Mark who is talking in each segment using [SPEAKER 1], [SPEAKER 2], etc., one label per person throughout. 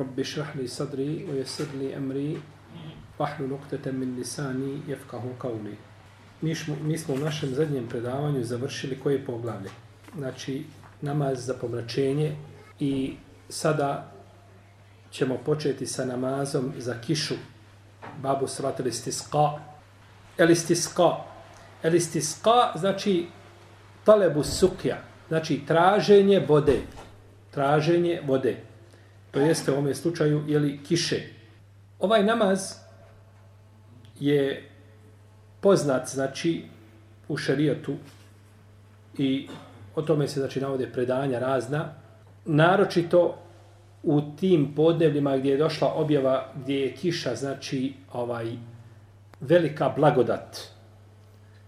[SPEAKER 1] رب اشرح لي صدري ويسر لي أمري واحلل نقطة من لساني يفقه قولي Mi, šmo, mi smo u našem zadnjem predavanju završili koje poglavlje. Znači, namaz za pomračenje i sada ćemo početi sa namazom za kišu. Babu salat el istisqa. El istisqa. El istisqa znači talebu sukja. Znači traženje vode. Traženje vode. To jeste u ovome slučaju jeli, kiše. Ovaj namaz je poznat znači u šarijatu i o tome se znači navode predanja razna. Naročito u tim podnevljima gdje je došla objava gdje je kiša znači ovaj velika blagodat.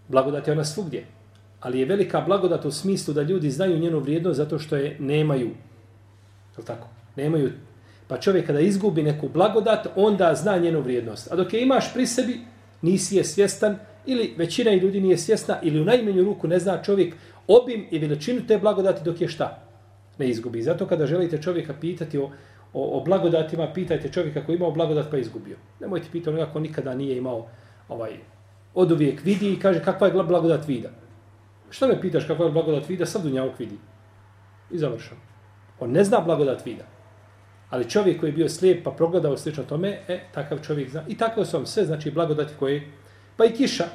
[SPEAKER 1] Blagodat je ona svugdje. Ali je velika blagodat u smislu da ljudi znaju njenu vrijednost zato što je nemaju. Je tako? Nemaju. Pa čovjek kada izgubi neku blagodat, onda zna njenu vrijednost. A dok je imaš pri sebi, nisi je svjestan, ili većina ljudi nije svjesna, ili u najmenju ruku ne zna čovjek obim i veličinu te blagodati dok je šta? Ne izgubi. Zato kada želite čovjeka pitati o, o, o blagodatima, pitajte čovjeka koji imao blagodat pa izgubio. Nemojte pitati onoga ko nikada nije imao ovaj od uvijek vidi i kaže kakva je blagodat vida. Šta me pitaš kakva je blagodat vida, sad dunjavog vidi. I završam. On ne zna blagodat vida. Ali čovjek koji je bio slijep pa progledao slično tome, e, takav čovjek zna. I tako su vam sve, znači, blagodati koje... Pa i kiša.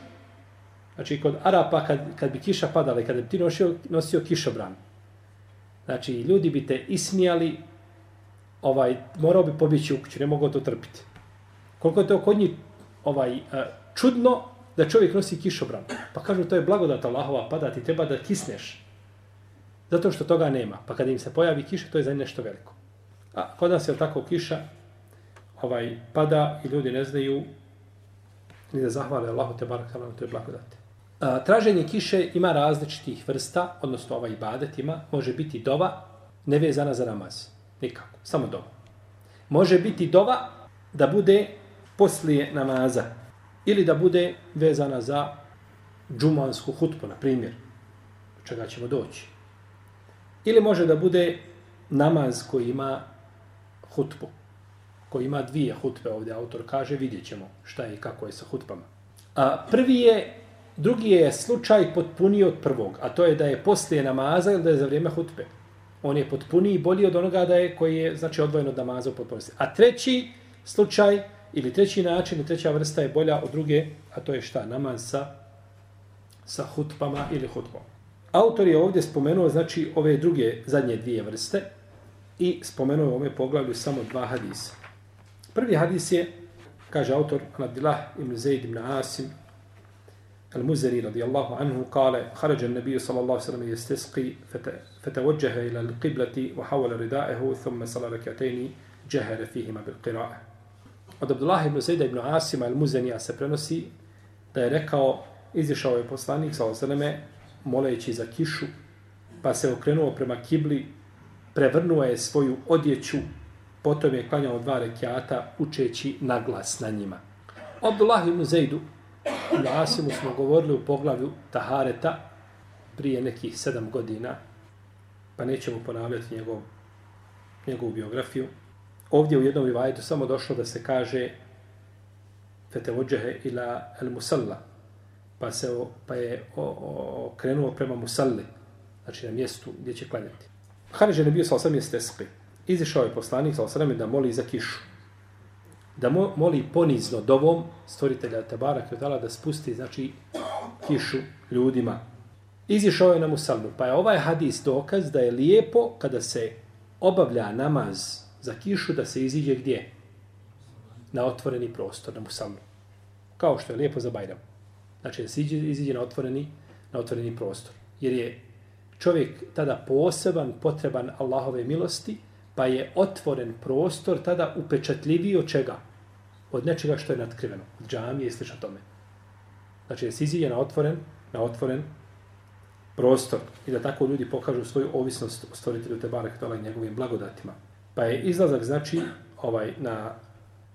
[SPEAKER 1] Znači, kod Arapa, kad, kad bi kiša padala i kada bi ti nosio, nosio kišobran, znači, ljudi bi te ismijali, ovaj, morao bi pobjeći u kuću, ne mogu to trpiti. Koliko je to kod njih ovaj, e, čudno da čovjek nosi kišobran. Pa kažu, to je blagodat Allahova, pada ti treba da kisneš. Zato što toga nema. Pa kad im se pojavi kiša, to je za nešto veliko. A kod nas je tako kiša, ovaj, pada i ljudi ne znaju ni da zahvale Allahu te barak na toj blagodati. A, traženje kiše ima različitih vrsta, odnosno ovaj ibadet ima, može biti dova nevezana za namaz. Nikako, samo dova. Može biti dova da bude poslije namaza ili da bude vezana za džumansku hutbu, na primjer, čega ćemo doći. Ili može da bude namaz koji ima hutbu, koji ima dvije hutbe ovdje, autor kaže, vidjet ćemo šta je i kako je sa hutbama. A, prvi je, drugi je slučaj potpuniji od prvog, a to je da je poslije namaza ili da je za vrijeme hutbe. On je potpuniji i bolji od onoga da je koji je znači odvojen od namaza u potpunosti. A treći slučaj ili treći način, treća vrsta je bolja od druge, a to je šta? Namaz sa, sa hutbama ili hutbom. Autor je ovdje spomenuo znači ove druge zadnje dvije vrste i spomenuo u ove poglavlju samo dva hadisa. Prvi hadis je, kaže autor Abdullah ibn Zaid ibn Asim المزني رضي الله عنه قال خرج النبي صلى الله عليه وسلم يستسقي فتوجه إلى القبلة وحول رداءه ثم صلى ركعتين جهر فيهما بالقراءة Od Abdullah ibn Zaida ibn Asima al-Muzanija se prenosi da je rekao, izišao je poslanik sa osaleme, moleći za kišu, pa se okrenuo prema kibli, prevrnuo je svoju odjeću, potom je klanjao dva rekiata, učeći naglas na njima. Abdullah ibn Zaidu na Asimu smo govorili u poglavlju Tahareta prije nekih sedam godina, pa nećemo ponavljati njegov, njegovu biografiju. Ovdje u jednom rivajetu samo došlo da se kaže fetevođehe ila el musalla, pa, se pa je o, o, krenuo prema musalli, znači na mjestu gdje će klanjati. Haniđe ne bio sa osam mjeste spi. Izišao je poslanik sa osam da moli za kišu. Da mo, moli ponizno dovom stvoritelja Tabara Kjotala da spusti znači kišu ljudima. Izišao je na musalmu. Pa je ovaj hadis dokaz da je lijepo kada se obavlja namaz za kišu da se iziđe gdje? Na otvoreni prostor, na musalmu. Kao što je lijepo za Bajram. Znači da se iziđe na, otvoreni, na otvoreni prostor. Jer je čovjek tada poseban, potreban Allahove milosti, pa je otvoren prostor tada upečatljiviji od čega? od nečega što je natkriveno, od džamije i slično tome. Znači, da se iziđe na otvoren, na otvoren prostor i da tako ljudi pokažu svoju ovisnost o stvoritelju Tebara Ktola i njegovim blagodatima. Pa je izlazak, znači, ovaj, na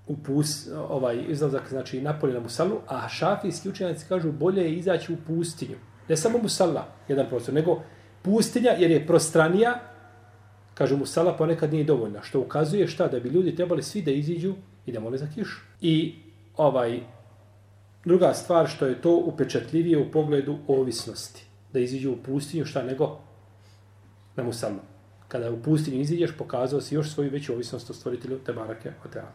[SPEAKER 1] upus, ovaj izlazak, znači, napolje na Musalu, a šafijski učenjaci kažu bolje je izaći u pustinju. Ne samo Musala, jedan prostor, nego pustinja, jer je prostranija, kažu Musala, ponekad nije dovoljna, što ukazuje šta, da bi ljudi trebali svi da iziđu i da mole za kišu. I ovaj, druga stvar što je to upečatljivije u pogledu ovisnosti, da iziđu u pustinju šta nego na musalma. Kada u pustinju iziđeš, pokazao si još svoju veću ovisnost o stvoritelju Tebarake Oteala.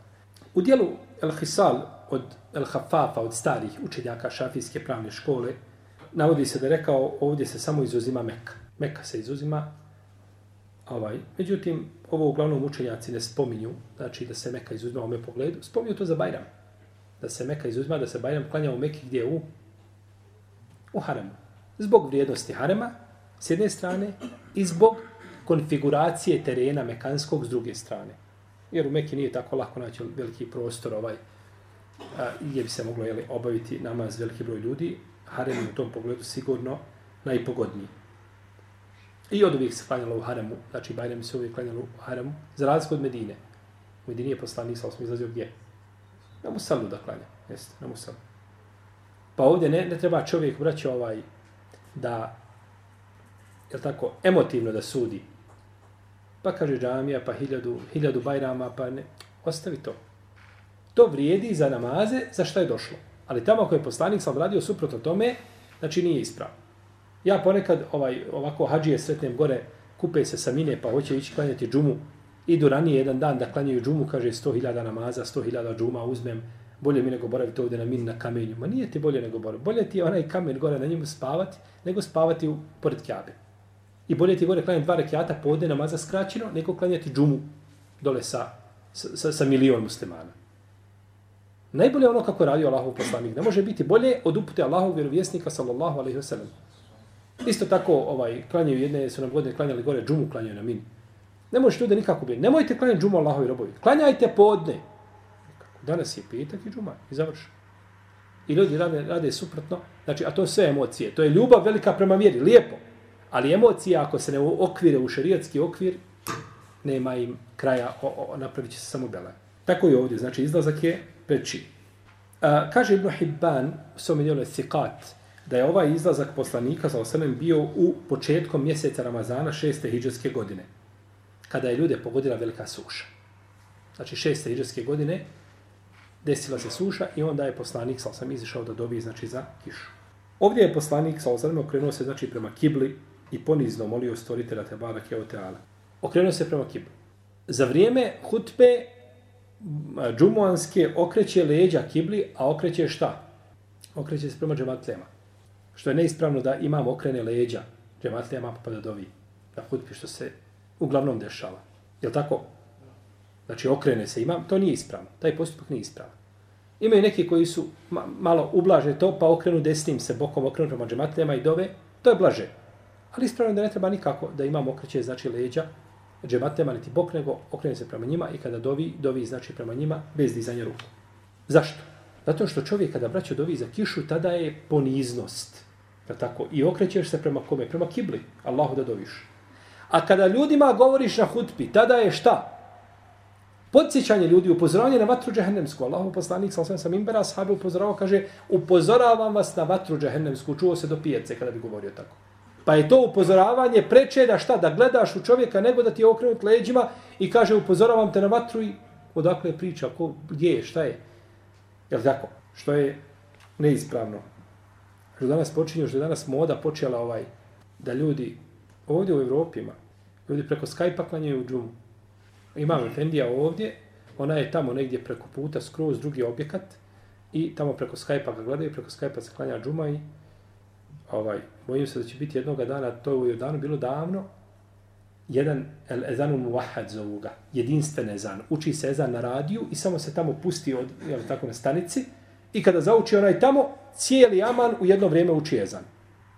[SPEAKER 1] U dijelu El Hisal od El Hafafa, od starih učenjaka šafijske pravne škole, navodi se da je rekao ovdje se samo izuzima Mekka. Meka se izuzima. Ovaj. Međutim, ovo uglavnom učenjaci ne spominju, znači da se Meka izuzima u ovome pogledu. Spominju to za Bajram. Da se Meka izuzima, da se Bajram klanja u Meki gdje u? U Haremu. Zbog vrijednosti Harema, s jedne strane, i zbog konfiguracije terena Mekanskog s druge strane. Jer u Meki nije tako lako naći veliki prostor ovaj, a, gdje bi se moglo jeli, obaviti namaz veliki broj ljudi, harem u tom pogledu sigurno najpogodniji. I od uvijek se klanjalo u haremu, znači Bajram se uvijek klanjalo u haremu, za razliku od Medine. U Medini je poslanik, sa osmi izlazio gdje? Na Musalu da klanja, jeste, na Musalu. Pa ovdje ne, ne treba čovjek, braće, ovaj, da, je tako, emotivno da sudi. Pa kaže džamija, pa hiljadu, hiljadu bajrama, pa ne, ostavi to. To vrijedi za namaze, za šta je došlo. Ali tamo ako je poslanik sam radio suprotno tome, znači nije ispravno. Ja ponekad ovaj ovako hađije sretnem gore, kupe se sa mine pa hoće ići klanjati džumu. Idu ranije jedan dan da klanjaju džumu, kaže 100.000 namaza, 100.000 džuma uzmem, bolje mi nego boraviti ovdje na min na kamenju. Ma nije ti bolje nego boraviti. Bolje ti je onaj kamen gore na njemu spavati, nego spavati u, pored kjabe. I bolje ti gore klanjati dva rekiata podne namaza skraćeno, nego klanjati džumu dole sa, sa, sa milion muslimana. Najbolje ono kako radi radio Allahov poslanik. Ne može biti bolje od upute Allahov vjerovjesnika sallallahu alaihi wasallam. Isto tako, ovaj, klanjaju jedne, su nam godine klanjali gore, džumu klanjaju na min. Ne možeš ljude nikako biti. Nemojte klanjati džumu Allahovi robovi. Klanjajte podne. Danas je petak i džuma. I završi. I ljudi rade, rade suprotno. Znači, a to sve emocije. To je ljubav velika prema vjeri. Lijepo. Ali emocije, ako se ne okvire u šarijatski okvir, nema im kraja, o, o, napravit će se samo bela. Tako je ovdje. Znači, izlazak je preči. A, kaže Ibn Hibban, u svom idelu Thiqat, da je ovaj izlazak poslanika sa osamem bio u početkom mjeseca Ramazana šeste hijđarske godine, kada je ljude pogodila velika suša. Znači šeste hijđarske godine desila se suša i onda je poslanik sa osam izišao da dobi znači, za kišu. Ovdje je poslanik sa osam okrenuo se znači, prema kibli i ponizno molio stvoritelja Tebara Keoteala. Okrenuo se prema kibli. Za vrijeme hutbe džumuanske okreće leđa kibli, a okreće šta? Okreće se prema džematlema. Što je neispravno da imam okrene leđa džematlijama pa da dovi. Da hutbi što se uglavnom dešava. Je tako? Znači okrene se imam, to nije ispravno. Taj postupak nije ispravan. Imaju neki koji su ma, malo ublaže to, pa okrenu desnim se bokom, okrenu prema džematlijama i dove. To je blaže. Ali ispravno da ne treba nikako da imam okreće, znači leđa džematema niti bok, nego okrene se prema njima i kada dovi, dovi znači prema njima bez dizanja ruku. Zašto? Zato što čovjek kada braća dovi za kišu, tada je poniznost. Pa tako? I okrećeš se prema kome? Prema kibli. Allahu da doviš. A kada ljudima govoriš na hutbi, tada je šta? Podsjećanje ljudi, upozoravanje na vatru džehennemsku. Allahu poslanik, sam sam sam imbera, sahabe upozoravao, kaže, upozoravam vas na vatru džehennemsku. Čuo se do pijace kada bi govorio tako. Pa je to upozoravanje preče da šta, da gledaš u čovjeka nego da ti je okrenut leđima i kaže upozoravam te na vatru i odakle je priča, ko, gdje je, šta je. Jel tako? Što je neispravno. Što danas počinje, što je danas moda počela ovaj, da ljudi ovdje u Evropi ima, ljudi preko Skype-a klanjaju džumu. Imam Efendija ovdje, ona je tamo negdje preko puta, skroz drugi objekat i tamo preko Skype-a ga gledaju, preko Skype-a se klanja džuma i ovaj, bojim se da će biti jednog dana, to je u Jordanu bilo davno, jedan el ezanu muvahad zovu ga, jedinstven ezan. Uči se ezan na radiju i samo se tamo pusti od, jel, tako, na stanici i kada zauči onaj tamo, cijeli aman u jedno vrijeme uči ezan.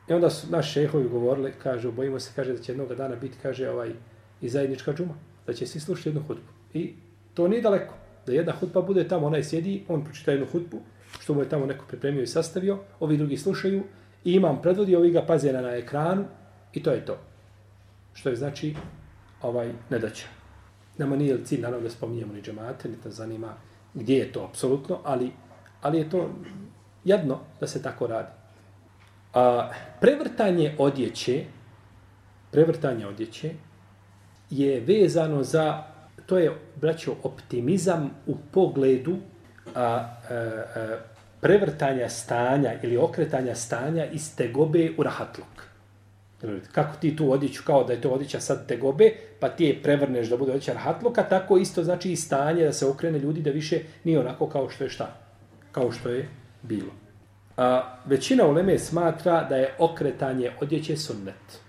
[SPEAKER 1] I onda su naši šehovi govorili, kaže, bojimo se, kaže, da će jednog dana biti, kaže, ovaj, i zajednička džuma, da će svi slušati jednu hutbu. I to nije daleko. Da jedna hutba bude tamo, onaj sjedi, on pročita jednu hutbu, što mu je tamo neko pripremio i sastavio, ovi drugi slušaju, i imam predvodi, ovi ga paze na, na ekranu, i to je to. Što je znači, ovaj, nedaća. Nama nije cilj, naravno, da spominjemo ni džemate, ni ta zanima gdje je to, apsolutno, ali, ali je to jedno da se tako radi. A, prevrtanje odjeće, prevrtanje odjeće je vezano za, to je, braćo, optimizam u pogledu a, a, a, prevrtanja stanja ili okretanja stanja iz tegobe u rahatluk. Kako ti tu odjeću, kao da je to odjeća sad tegobe, pa ti je prevrneš da bude odjeća rahatluka, tako isto znači i stanje da se okrene ljudi da više nije onako kao što je šta, kao što je bilo. A, većina uleme smatra da je okretanje odjeće sunnet.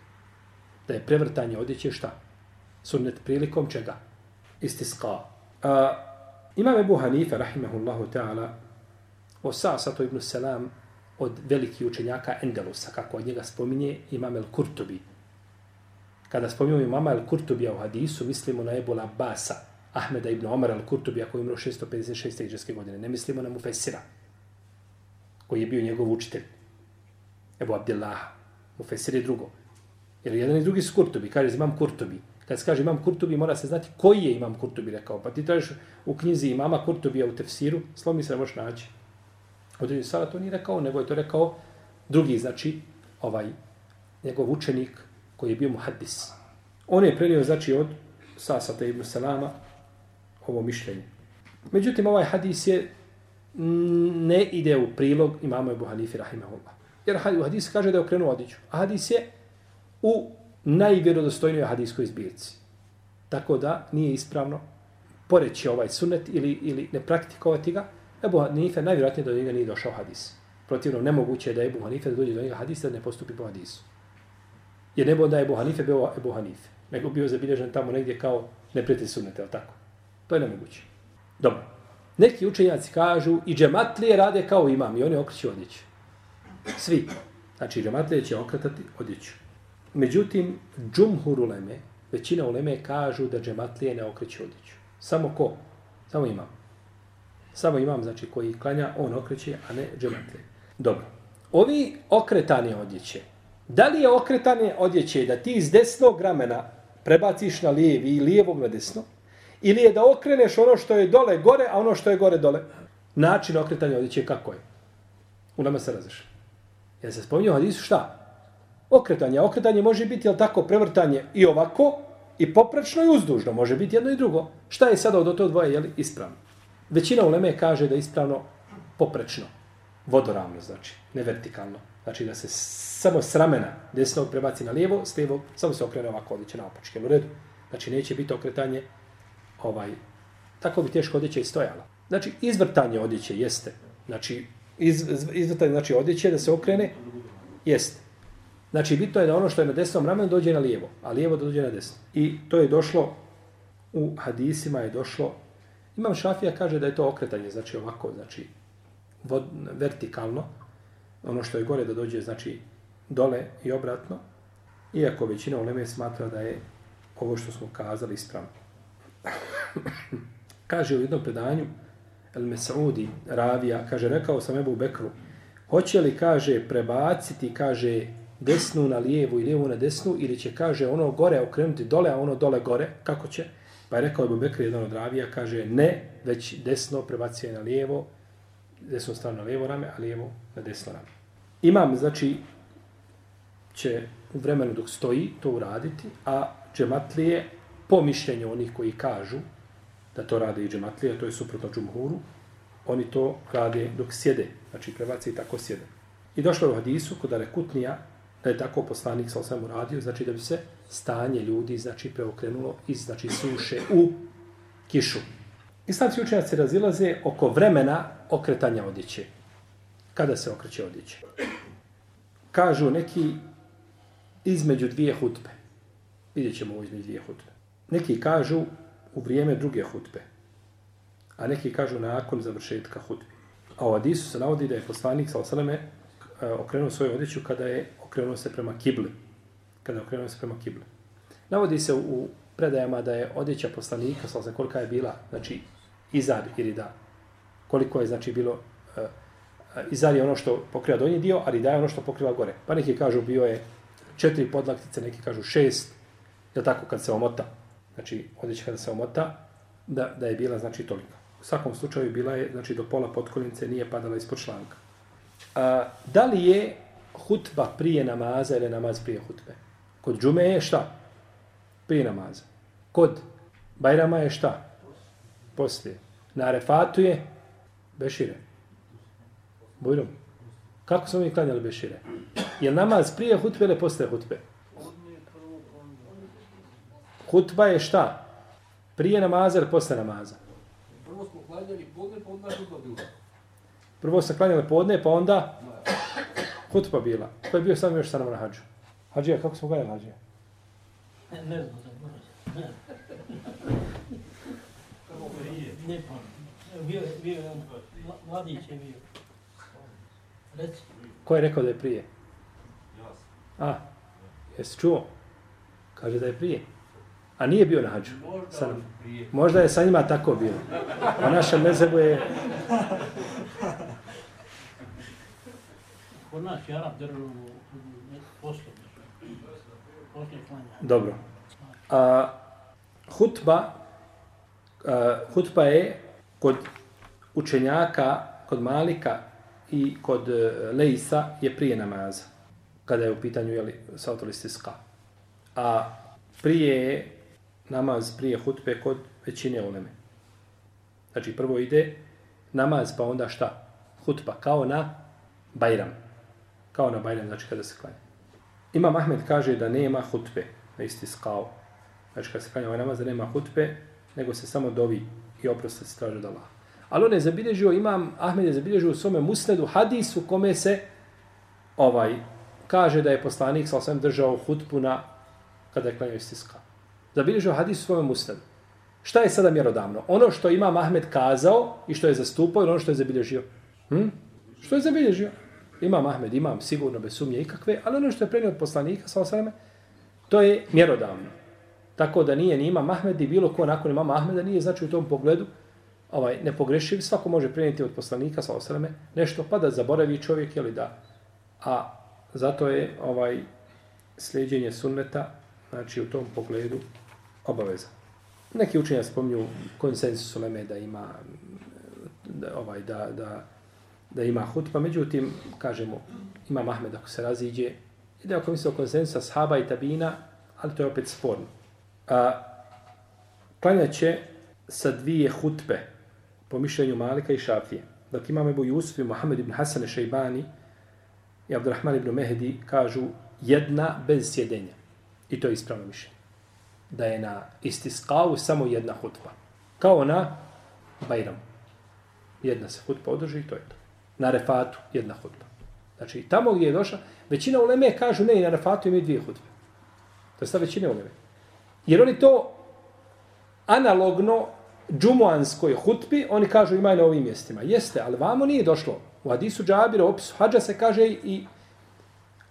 [SPEAKER 1] Da je prevrtanje odjeće šta? Sunnet prilikom čega? Istiska. A, imam Ebu Hanife, rahimahullahu ta'ala, o Sa'satu ibn Salam, od velikih učenjaka Endelusa, kako od njega spominje Imam el Kurtubi. Kada spominjemo Imama el Kurtubija u hadisu, mislimo na Ebu Labasa, Ahmeda ibn Omar el Kurtubija koji je umro 656. iđeske godine. Ne mislimo na Mufesira, koji je bio njegov učitelj. Ebu Abdillaha. Mufesir je drugo. Jer jedan i drugi su Kurtubi. Kaže, imam Kurtubi. Kad se kaže imam Kurtubi, mora se znati koji je imam Kurtubi rekao. Pa ti tražiš u knjizi imama Kurtubija u tefsiru, slomi se ne možeš naći. Određen sada to nije rekao, nego je to rekao drugi, znači, ovaj, njegov učenik koji je bio muhaddis. On je prenio, znači, od Sasata ibn Salama ovo mišljenje. Međutim, ovaj hadis je ne ide u prilog imamo Ebu Hanifi, rahimahullah. Jer u hadis kaže da je okrenuo odiću. A hadis je u najvjerodostojnijoj hadiskoj zbirci. Tako da nije ispravno poreći ovaj sunet ili, ili ne praktikovati ga, Ebu Hanife najvjerojatnije do njega nije došao hadis. Protivno, nemoguće je da Ebu Hanife da dođe do njega hadis da ne postupi po hadisu. Jer ne da Ebu Hanife bio Ebu Hanife, nego bio zabilježen tamo negdje kao neprijatelj sunnete, ali tako? To je nemoguće. Dobro. Neki učenjaci kažu i džematlije rade kao imam i oni okreću odjeću. Svi. Znači, džematlije će okretati odjeću. Međutim, džumhur uleme, većina uleme kažu da džematlije ne okreću odjeću. Samo ko? Samo imam. Samo imam, znači, koji klanja, on okreće, a ne džematlije. Dobro. Ovi okretane odjeće. Da li je okretane odjeće da ti iz desnog ramena prebaciš na lijevi i lijevog na desno? Ili je da okreneš ono što je dole gore, a ono što je gore dole? Način okretanja odjeće kako je? U nama se razreša. Ja se spominjao hadisu šta? Okretanje. Okretanje može biti, jel tako, prevrtanje i ovako, i poprečno i uzdužno. Može biti jedno i drugo. Šta je sada od to dvoje, jel, ispravno? Većina uleme kaže da je ispravno poprečno, vodoravno znači, ne vertikalno. Znači da se samo s ramena desnog prebaci na lijevo, s lijevog samo se okrene ovako odjeće na opačke. U redu. Znači neće biti okretanje ovaj, tako bi teško odjeće i stojala. Znači izvrtanje odjeće jeste. Znači iz, izvrtanje znači odjeće da se okrene jeste. Znači bitno je da ono što je na desnom ramenu dođe na lijevo, a lijevo da dođe na desno. I to je došlo u hadisima je došlo Imam Šafija kaže da je to okretanje, znači ovako, znači vod, vertikalno, ono što je gore da dođe, znači dole i obratno, iako većina u smatra da je ovo što smo kazali ispravno kaže u jednom predanju, El Mesaudi, Ravija, kaže, rekao sam Ebu Bekru, hoće li, kaže, prebaciti, kaže, desnu na lijevu i lijevu na desnu, ili će, kaže, ono gore okrenuti dole, a ono dole gore, kako će? Pa je rekao Ebu Bekru, jedan od ravija, kaže ne, već desno prebacije na lijevo, desno stranu na lijevo rame, a lijevo na desno rame. Imam, znači, će u vremenu dok stoji to uraditi, a džematlije, po mišljenju onih koji kažu da to rade i džematlije, to je suprotno džumhuru, oni to rade dok sjede, znači prebaci i tako sjede. I došlo je u hadisu kod Arekutnija, da je tako poslanik sa osvijem uradio, znači da bi se stanje ljudi znači preokrenulo iz znači suše u kišu. Islamski učenjaci razilaze oko vremena okretanja odjeće. Kada se okreće odjeće? Kažu neki između dvije hutbe. Vidjet ćemo ovo između dvije hutbe. Neki kažu u vrijeme druge hutbe. A neki kažu nakon završetka hutbe. A u Adisu se navodi da je poslanik sa osaleme e, okrenuo svoju odjeću kada je okrenuo se prema kibli. Kada je okrenuo se prema kibli. Navodi se u predajama da je odjeća poslanika, sa osaleme kolika je bila, znači izar i rida. Koliko je znači bilo e, e, izad izar je ono što pokriva donji dio, a da je ono što pokriva gore. Pa neki kažu bio je četiri podlaktice, neki kažu šest, je tako kad se omota. Znači, odjeća kada se omota, da, da je bila znači tolika. U svakom slučaju bila je, znači do pola potkoljnice nije padala ispod članka. A, da li je hutba prije namaza ili namaz prije hutbe? Kod džume je šta? Prije namaza. Kod bajrama je šta? Poslije. Na arefatu je bešire. Bujrum. Kako smo mi klanjali bešire? Je namaz prije hutbe ili poslije hutbe? Hutba je šta? Prije namaza ili poslije namaza?
[SPEAKER 2] Prvo smo klanjali podne, pa onda hutba bila.
[SPEAKER 1] Prvo se klanjali podne, pa onda hutba bila. Ko je bio sam još sa nama na hađu? Hađija, kako smo gledali hađija?
[SPEAKER 3] Ne, znam, ne znam. Ne. Bio je, bio je on, mladić je bio. Reci.
[SPEAKER 1] Ko je rekao da je prije? A, jesi čuo? Kaže da je prije. A nije bio na hađu.
[SPEAKER 2] Možda
[SPEAKER 1] Sa nama.
[SPEAKER 2] prije.
[SPEAKER 1] Možda je sa njima tako bilo. A našem mezebu je...
[SPEAKER 3] Kod nas je Arab držao klanja.
[SPEAKER 1] Dobro. A, hutba, a, hutba je kod učenjaka, kod Malika i kod e, Lejsa je prije namaza. Kada je u pitanju jeli, sautoli stiska. A prije je namaz prije hutbe kod većine uleme. Znači prvo ide namaz pa onda šta? Hutba kao na Bajram. Kao na Bajram, znači kada se klanja. Imam Ahmed kaže da nema hutbe na isti skao. Znači kada se klanja ovaj namaz da nema hutbe, nego se samo dovi i oprosta se traže od Allah. Ali on je zabilježio, imam Ahmed je zabilježio u svome musnedu hadis u kome se ovaj kaže da je poslanik sa osvijem držao hutbu na kada je klanjao isti skao. Zabilježio hadis u svojom musnedu. Šta je sada mjerodavno? Ono što ima Ahmed kazao i što je zastupao ili ono što je zabilježio? Hm? Što je zabilježio? Imam Ahmed, imam sigurno bez sumnje ikakve, ali ono što je prenio od poslanika, sa osaleme, to je mjerodavno. Tako da nije ni imam Ahmed i bilo ko nakon imama Ahmeda nije znači u tom pogledu ovaj, nepogrešiv. Svako može prenijeti od poslanika, sa osaleme, nešto pa da zaboravi čovjek, ili da. A zato je ovaj sljeđenje sunneta, znači u tom pogledu obaveza. Neki učenja spominju konsensus uleme da ima da, ovaj, da, da, da ima hutba, međutim, kažemo, ima Mahmed ako se raziđe, ide ako misle o konsensusa sahaba i tabina, ali to je opet sporno. A, klanjat će sa dvije hutbe po mišljenju Malika i Šafije. Dok imam Ebu Jusuf i Mohamed ibn Hasan Šejbani i Abdurrahman ibn Mehdi kažu jedna bez sjedenja. I to je ispravno mišljenje. Da je na istiskavu samo jedna hutba. Kao na Bajramu. Jedna se hutba održi i to je to. Na refatu jedna hutba. Znači, tamo gdje je došla, većina uleme kažu ne, i na refatu imaju dvije hutbe. To je sta većina uleme. Jer oni to analogno džumuanskoj hutbi, oni kažu imaju na ovim mjestima. Jeste, ali vamo nije došlo. U hadisu Džabira, opisu hađa se kaže i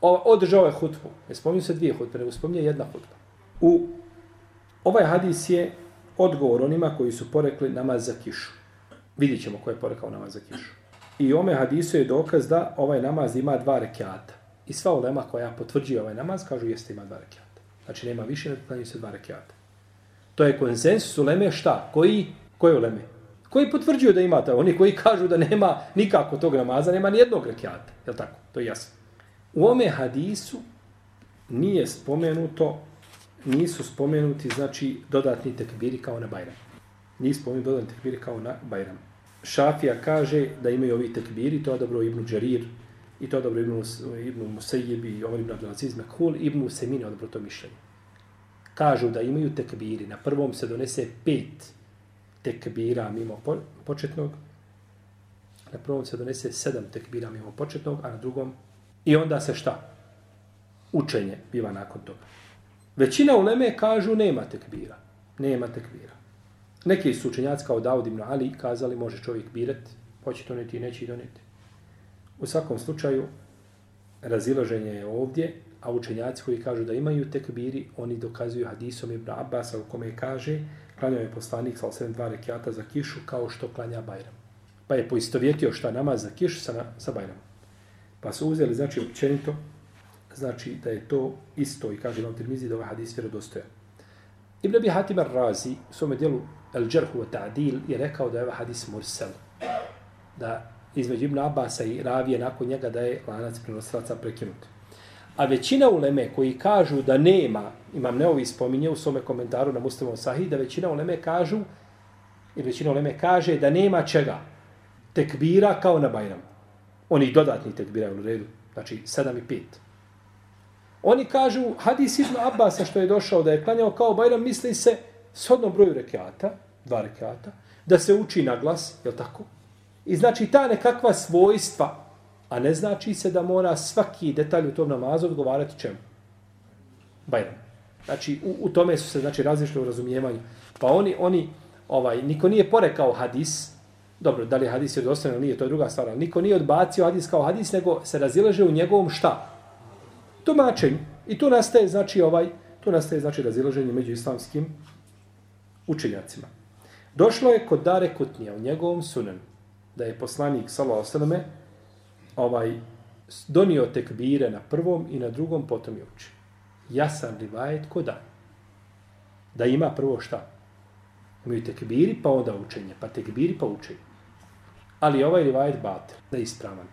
[SPEAKER 1] o- održao je hutbu. Ne spominju se dvije hutbe, nego spominje jedna hutba. U ovaj hadis je odgovor onima koji su porekli namaz za kišu. Vidjet ćemo ko je porekao namaz za kišu. I ome hadisu je dokaz da ovaj namaz ima dva rekiata. I sva ulema koja potvrđuje ovaj namaz kažu jeste ima dva rekiata. Znači nema više, ne klanju se dva rekiata. To je konsensus uleme šta? Koji, koji uleme? Koji potvrđuju da imate? Oni koji kažu da nema nikako tog namaza, nema ni jednog rekiata. Je tako? To je jasno. U ome hadisu nije spomenuto, nisu spomenuti, znači, dodatni tekbiri kao na Bajram. Nije spomenuti dodatni tekbiri kao na Bajram. Šafija kaže da imaju ovi tekbiri, to je dobro Ibnu Đarir, i to je dobro Ibnu, Ibnu Musejib i Omar Ibn Abdelaziz Mekhul, Ibnu Semin je odobro to mišljenje. Kažu da imaju tekbiri, na prvom se donese pet tekbira mimo početnog, na prvom se donese sedam tekbira mimo početnog, a na drugom i onda se šta? Učenje biva nakon toga. Većina uleme kažu nema tekbira. Nema tekbira. Neki su učenjaci kao Davud ibn Ali kazali može čovjek birati, hoće doneti i neće doneti. U svakom slučaju, razilaženje je ovdje, a učenjaci koji kažu da imaju tekbiri, oni dokazuju hadisom Ibn Abbasa u kome kaže Klanjao je poslanik sa osam dva rekiata za kišu kao što klanja Bajram. Pa je poistovjetio šta namaz za kišu sa, sa Bajramom. Pa su uzeli, znači, općenito, znači da je to isto i kaže vam Tirmizi da ovaj hadis vjerodostojan. Ibn Abi Hatim al-Razi u svome dijelu El Džerhu wa Ta'dil je rekao da je ovaj hadis mursel. Da između Ibn Abasa i Ravije nakon njega da je lanac prenosilaca prekinut. A većina uleme koji kažu da nema, imam neovi spominje u svome komentaru na Muslimom Sahih, da većina uleme kažu, i većina uleme kaže da nema čega tekbira kao na Bajram. Oni dodatni tekbira u redu, znači 7 i 5. Oni kažu, hadis Ibn Abbasa što je došao da je klanjao kao Bajram, misli se s odnom broju rekiata, dva rekiata, da se uči na glas, je tako? I znači ta nekakva svojstva, a ne znači se da mora svaki detalj u tom namazu odgovarati čemu? Bajram. Znači, u, u tome su se znači, različili u razumijevanju. Pa oni, oni, ovaj, niko nije porekao hadis, dobro, da li je hadis je dostojno nije, to je druga stvar, ali niko nije odbacio hadis kao hadis, nego se razilaže u njegovom šta? Tumačenju. I tu nastaje, znači, ovaj, tu nastaje, znači, razilaženje među islamskim učenjacima. Došlo je kod Dare Kutnija u njegovom sunenu da je poslanik sallallahu alejhi ovaj donio tekbire na prvom i na drugom potom je uči. Jasan rivajet ko da. Da ima prvo šta? Imaju tekbiri pa onda učenje, pa tekbiri pa učenje. Ali ovaj rivajet batel, da je ispravan.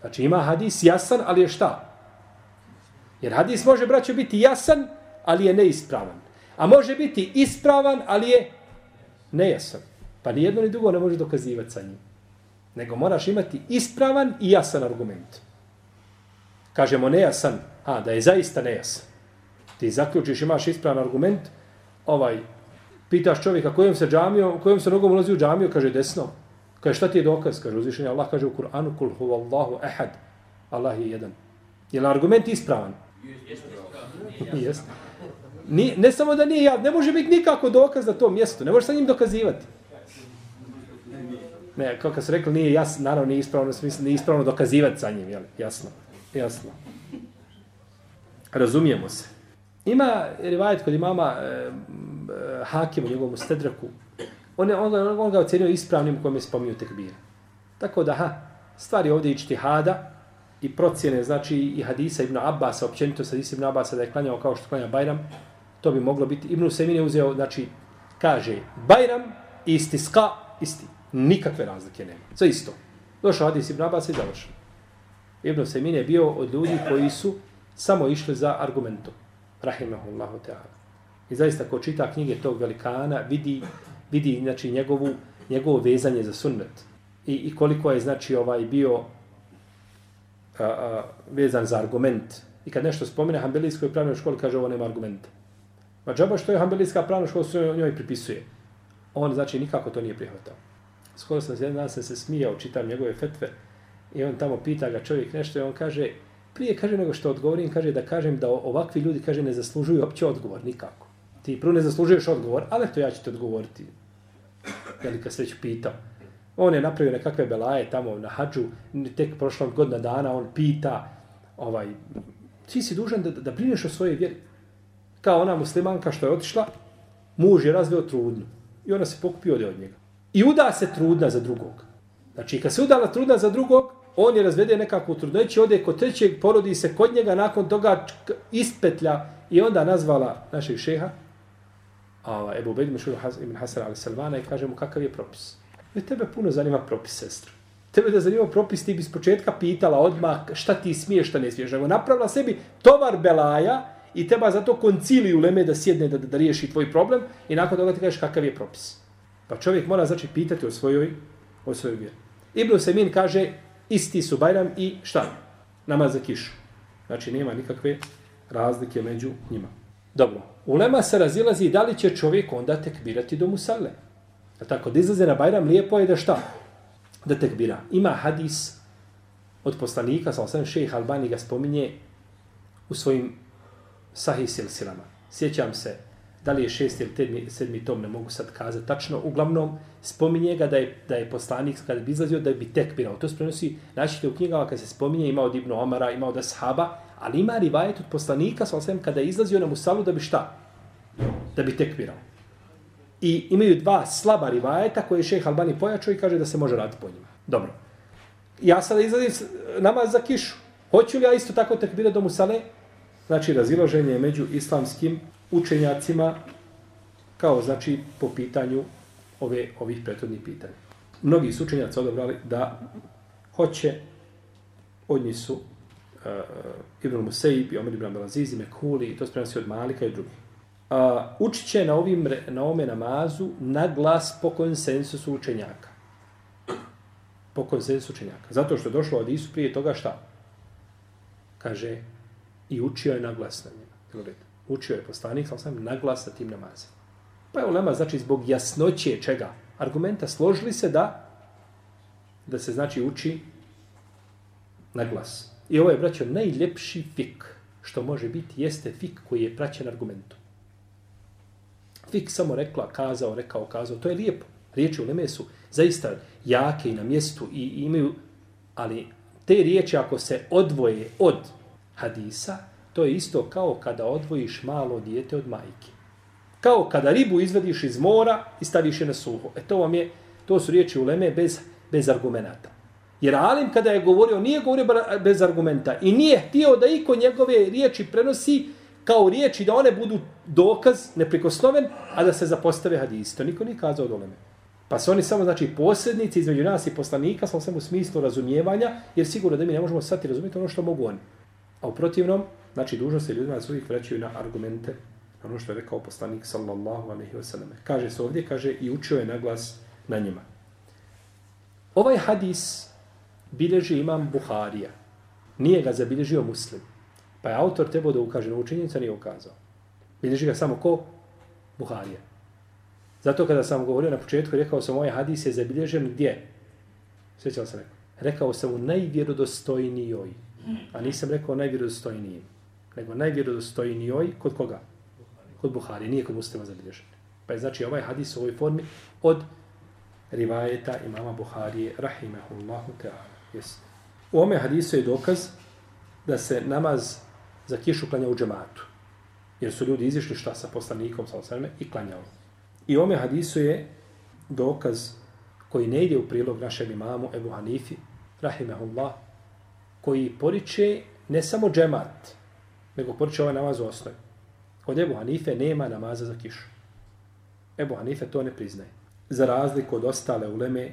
[SPEAKER 1] Znači ima hadis jasan, ali je šta? Jer hadis može, braćo, biti jasan, ali je neispravan. A može biti ispravan, ali je nejasan. Pa ni jedno ni drugo ne može dokazivati sa njim. Nego moraš imati ispravan i jasan argument. Kažemo nejasan, a da je zaista nejasan. Ti zaključiš, imaš ispravan argument, ovaj, pitaš čovjeka kojom se džamio, kojom se nogom ulazi u džamiju, kaže desno. Kaže šta ti je dokaz? Kaže uzvišenje, Allah kaže u Kur'anu, kul hu Allahu ehad. Allah je jedan. Je li argument ispravan? Jeste. Ni, ne samo da nije jav, ne može biti nikako dokaz za to mjesto, ne može sa njim dokazivati. Ne, kao kad su rekli, nije jasno, naravno nije ispravno, smisli, nije ispravno dokazivati sa njim, jel? Jasno, jasno. Razumijemo se. Ima rivajet kod imama e, Hakim u njegovom stedraku. On, je, on, on, on ga ocenio ispravnim u je spominio tekbir. Tako da, ha, stvari ovdje ići hada i procjene, znači i hadisa Ibn Abbas, općenito sa hadisa Ibn Abbas da je klanjao kao što klanja Bajram, to bi moglo biti. Ibn Semin je uzeo, znači, kaže, Bajram isti ska, isti. Nikakve razlike nema. Za isto. Došao Hadis Ibn Abbas i završeno. Ibn Semin je bio od ljudi koji su samo išli za argumentom. Rahimahullahu ta'ala. I zaista ko čita knjige tog velikana vidi, vidi znači, njegovu, njegovo vezanje za sunnet. I, I koliko je znači ovaj bio a, a, vezan za argument. I kad nešto spomene Hanbelijskoj pravnoj školi, kaže ovo nema argumenta. Ma džaba što je Hanbelijska pravna škola se njoj pripisuje. On znači nikako to nije prihvatao skoro sam jedan dan sam se smijao, čitam njegove fetve i on tamo pita ga čovjek nešto i on kaže, prije kaže nego što odgovorim, kaže da kažem da ovakvi ljudi kaže ne zaslužuju opće odgovor, nikako. Ti prvo ne zaslužuješ odgovor, ali to ja ću ti odgovoriti. Jel kad se već pitao. On je napravio nekakve belaje tamo na hađu, tek prošlom godina dana, on pita, ovaj, ti si dužan da, da brineš o svojoj vjeri. Kao ona muslimanka što je otišla, muž je razveo trudnu. I ona se pokupio od njega. I uda se trudna za drugog. Znači, kad se udala trudna za drugog, on je razvede nekakvu trudnoću, ode kod trećeg, porodi se kod njega, nakon toga ispetlja i onda nazvala našeg šeha, a Ebu Bedi Mešuru ibn Hasan ali Salvana i kaže mu kakav je propis. Jer tebe puno zanima propis, sestra. Tebe da zanima propis, ti bi s početka pitala odmah šta ti smiješ, šta ne smiješ. Nego napravila sebi tovar belaja i treba zato konciliju leme da sjedne da, da, da riješi tvoj problem i nakon toga ti kažeš kakav je propis. Pa čovjek mora znači pitati o svojoj o svojoj vjeri. Ibn Semin kaže isti su Bajram i šta? Namaz za kišu. Znači nema nikakve razlike među njima. Dobro. Ulema se razilazi da li će čovjek onda tekbirati do Musale. A tako, da izlaze na Bajram, lijepo je da šta? Da tekbira. Ima hadis od poslanika, sa osam šejih Albani ga spominje u svojim sahih silsilama. Sjećam se, da li je šest ili tedmi, sedmi tom, ne mogu sad kazati tačno, uglavnom spominje ga da je, da je poslanik kada bi izlazio da bi tekbirao. To se prenosi našite u knjigama kad se spominje imao od Ibnu Omara, imao da sahaba, ali ima rivajet od poslanika, sa osvijem, kada je izlazio na Musalu da bi šta? Da bi tekbirao. I imaju dva slaba rivajeta koje je šejh Albani pojačao i kaže da se može raditi po njima. Dobro. Ja sada izlazim namaz za kišu. Hoću li ja isto tako tekbira do Musale? Znači, raziloženje među islamskim učenjacima kao znači po pitanju ove ovih prethodnih pitanja. Mnogi su učenjaci odobrali da hoće od njih su uh, Ibn Musaib, Omer Ibn Abdelaziz, Mekuli, i to se prenosi od Malika i drugih. Uh, učit će na, ovim, na ome namazu na glas po konsensusu učenjaka. Po konsensusu učenjaka. Zato što je došlo od Isu prije toga šta? Kaže, i učio je na glas na njima. Učio je poslanik, sam sam na glas na tim namazima. Pa je ulema, znači, zbog jasnoće čega? Argumenta složili se da da se, znači, uči na glas. I ovo je, braćo, najljepši fik što može biti, jeste fik koji je praćen argumentom. Fik samo rekla, kazao, rekao, kazao, to je lijepo. Riječi u Leme su zaista jake i na mjestu i i imaju, ali te riječi ako se odvoje od hadisa, to je isto kao kada odvojiš malo dijete od majke. Kao kada ribu izvediš iz mora i staviš je na suho. E to vam je, to su riječi u Leme bez, bez argumenta. Jer Alim kada je govorio, nije govorio bez argumenta i nije htio da iko njegove riječi prenosi kao riječi da one budu dokaz neprikosnoven, a da se zapostave hadisi. To niko nije kazao od Oleme. Pa su oni samo, znači, posrednici između nas i poslanika, samo samo u smislu razumijevanja, jer sigurno da mi ne možemo sad razumjeti ono što mogu oni. A u protivnom, znači, dužno se ljudima da uvijek vraćaju na argumente, na ono što je rekao poslanik, sallallahu alaihi wa sallam. Kaže se ovdje, kaže, i učio je naglas na njima. Ovaj hadis bilježi imam Buharija. Nije ga zabilježio muslim. Pa je autor trebao da ukaže na učinjenica, nije ukazao. Bilježi ga samo ko? Buharija. Zato kada sam govorio na početku, rekao sam ovaj hadis je zabilježen gdje? Sjećao sam rekao. Rekao sam u najvjerodostojnijoj. A nisam rekao najvjerodostojnijim. Nego najvjerodostojnijoj kod koga? Kod Buhari, nije kod muslima zabilježen. Pa je znači ovaj hadis u ovoj formi od rivajeta imama Buharije, rahimehullahu ta'ala. Yes. U ome hadisu je dokaz da se namaz za kišu klanja u džematu. Jer su ljudi izišli šta sa poslanikom sa osrme i klanjali. I ome hadisu je dokaz koji ne ide u prilog našem imamu Ebu Hanifi, rahimahullah, koji poriče ne samo džemat, nego poriče ovaj namaz u osnovi. Kod Ebu Hanife nema namaza za kišu. Ebu Hanife to ne priznaje. Za razliku od ostale uleme,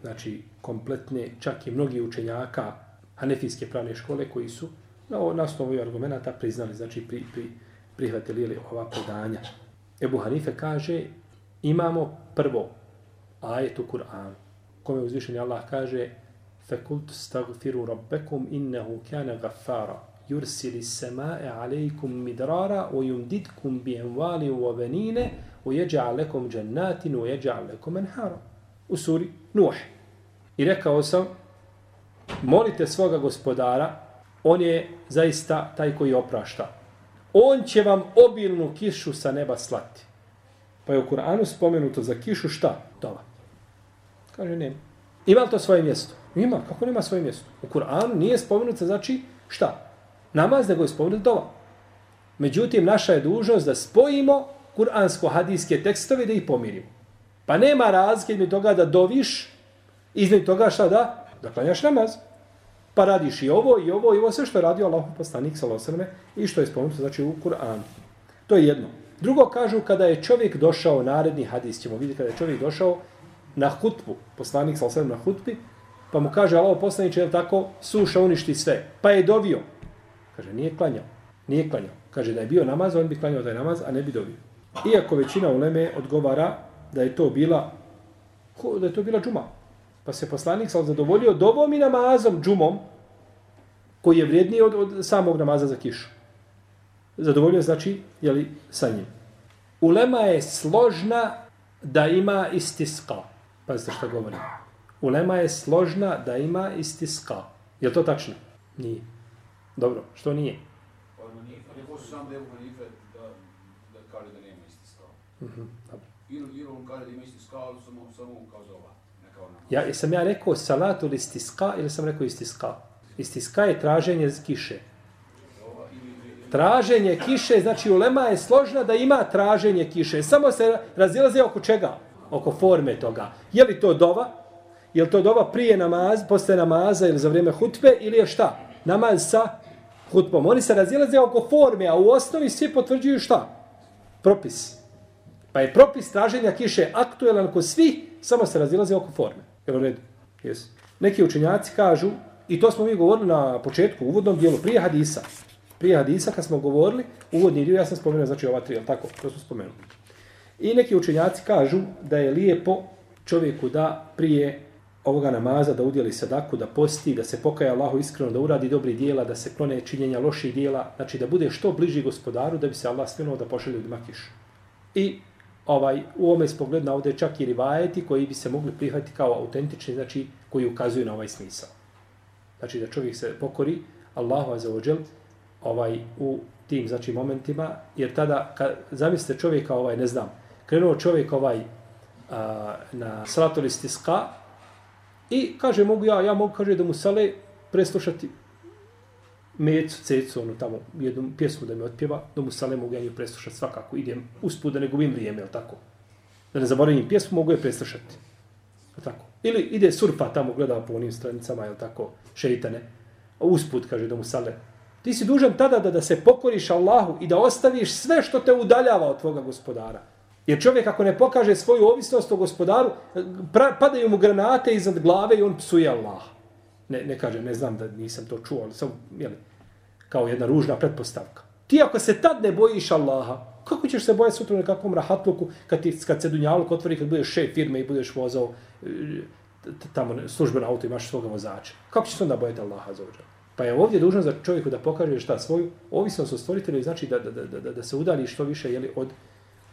[SPEAKER 1] znači kompletne, čak i mnogi učenjaka Hanefijske pravne škole koji su na, na osnovu ovih argumenta priznali, znači pri, pri, prihvatili ili ova predanja. Ebu Hanife kaže, imamo prvo ajet u Kur'anu, kome uzvišeni Allah kaže فَكُلْتُ اسْتَغْفِرُوا رَبَّكُمْ إِنَّهُ كَانَ غَفَّارًا يُرْسِلِ السَّمَاءَ عَلَيْكُمْ مِدْرَارًا وَيُمْدِدْكُمْ بِأَمْوَالٍ وَبَنِينَ وَيَجْعَلْ لَكُمْ جَنَّاتٍ وَيَجْعَلْ لَكُمْ أَنْهَارًا U suri Nuh. I rekao sam, molite svoga gospodara, on je zaista taj koji oprašta. On će vam obilnu kišu sa neba slati. Pa je u Kur'anu spomenuto za kišu šta? Dova. Kaže, nema. Ima li to svoje mjesto? Ima. Kako nema svoje mjesto? U Kur'anu nije spomenuto znači šta? Namaz, nego je spomenuto dova. Međutim, naša je dužnost da spojimo kuransko-hadijske tekstove da ih pomirimo. Pa nema razlike između toga da doviš, između toga šta da? Da klanjaš namaz. Pa radiš i ovo, i ovo, i ovo, sve što je radio Allah poslanik salosrme i što je spomenuto znači u Kur'anu. To je jedno. Drugo kažu kada je čovjek došao, naredni hadis ćemo vidjeti, kada je čovjek došao na hutbu, poslanik salosrme na hutbi, pa mu kaže Allah poslanik, je tako, suša uništi sve. Pa je dovio. Kaže, nije klanjao. Nije klanjao. Kaže, da je bio namaz, on bi klanjao taj namaz, a ne bi dovio. Iako većina uleme odgovara da je to bila da je to bila džuma. Pa se poslanik sal zadovoljio dovom i namazom džumom koji je vrijedniji od, od samog namaza za kišu. Zadovoljio znači, jeli, sa njim. Ulema je složna da ima istiska. Pazite što govorim. Ulema je složna da ima istiska. Je to tačno? Nije. Dobro, što nije?
[SPEAKER 2] Pa ne može sam da Hanife da, da kaže da nema isti stav.
[SPEAKER 1] Mhm, dobro.
[SPEAKER 2] Ili, ili on kaže da ima isti stav, ali samo, samo on kao za ova. Ne kao nama.
[SPEAKER 1] Ja, jesam ja rekao salatu ili istiska ili sam rekao istiska? Istiska je traženje kiše.
[SPEAKER 2] Ili, ili,
[SPEAKER 1] Traženje kiše, znači ulema je složna da ima traženje kiše. Samo se razilaze oko čega? Oko forme toga. Je li to dova? Je li to dova prije namaz, posle namaza ili za vrijeme hutbe ili je šta? Namaz sa hutbom. Oni se razilaze oko forme, a u osnovi svi potvrđuju šta? Propis. Pa je propis traženja kiše aktuelan kod svi, samo se razilaze oko forme. Jel u redu? Yes. Neki učenjaci kažu, i to smo mi govorili na početku, uvodnom dijelu, prije hadisa. Prije hadisa, kad smo govorili, uvodni dio, ja sam spomenuo, znači ova tri, jel tako? To smo spomenuli. I neki učenjaci kažu da je lijepo čovjeku da prije ovoga namaza da udjeli sadaku, da posti, da se pokaja Allahu iskreno, da uradi dobri dijela, da se klone činjenja loših dijela, znači da bude što bliži gospodaru, da bi se Allah svinuo da pošalje ljudima kišu. I ovaj, u ome spogledna ovdje čak i rivajeti koji bi se mogli prihvatiti kao autentični, znači koji ukazuju na ovaj smisao. Znači da čovjek se pokori Allahu azzawajal ovaj, u tim znači, momentima, jer tada, kad, zamislite čovjeka, ovaj, ne znam, krenuo čovjek ovaj, a, na salatu listiska i kaže, mogu ja, ja mogu, kaže, da mu sale preslušati mecu, cecu, ono tamo, jednu pjesmu da mi otpjeva, da mu Salemu mogu ja nju preslušati svakako, idem uspud da ne gubim vrijeme, jel tako? Da ne zaboravim pjesmu, mogu je preslušati. Tako. Ili ide surpa tamo, gleda po onim stranicama, jel tako, šeitane. A usput, kaže, da mu sale. Ti si dužan tada da, da se pokoriš Allahu i da ostaviš sve što te udaljava od tvoga gospodara. Jer čovjek ako ne pokaže svoju ovisnost o gospodaru, eh, pra, padaju mu granate iznad glave i on psuje Allah. Ne, ne kažem, ne znam da nisam to čuo, ali sam, jeli, kao jedna ružna pretpostavka. Ti ako se tad ne bojiš Allaha, kako ćeš se bojati sutra na kakvom rahatluku kad, ti, kad se dunjaluk otvori, kad budeš šef firme i budeš vozao e, tamo službeno auto imaš svoga vozača. Kako ćeš se onda bojati Allaha za ođe? Pa je ovdje dužno za čovjeku da pokaže šta svoju ovisnost o stvoritelju, znači da, da, da, da, da se udali što više jeli, od,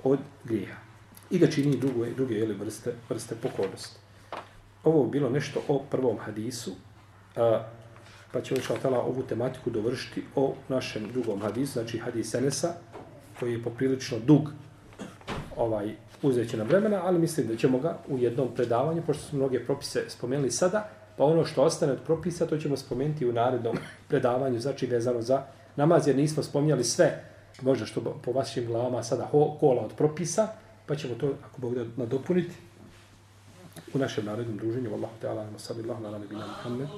[SPEAKER 1] od grija. I da čini druge, druge jeli, vrste, vrste pokornosti. Ovo je bilo nešto o prvom hadisu. A, pa ćemo šal tala ovu tematiku dovršiti o našem drugom hadisu, znači hadis Enesa, koji je poprilično dug ovaj uzeće na vremena, ali mislim da ćemo ga u jednom predavanju, pošto smo mnoge propise spomenuli sada, pa ono što ostane od propisa, to ćemo spomenuti u narednom predavanju, znači vezano za namaz, jer nismo spominjali sve, možda što po vašim glavama sada kola od propisa, pa ćemo to, ako Bog da nadopuniti, u našem narednom druženju. Wallahu ta'ala, wa sallallahu ala nabina Muhammed.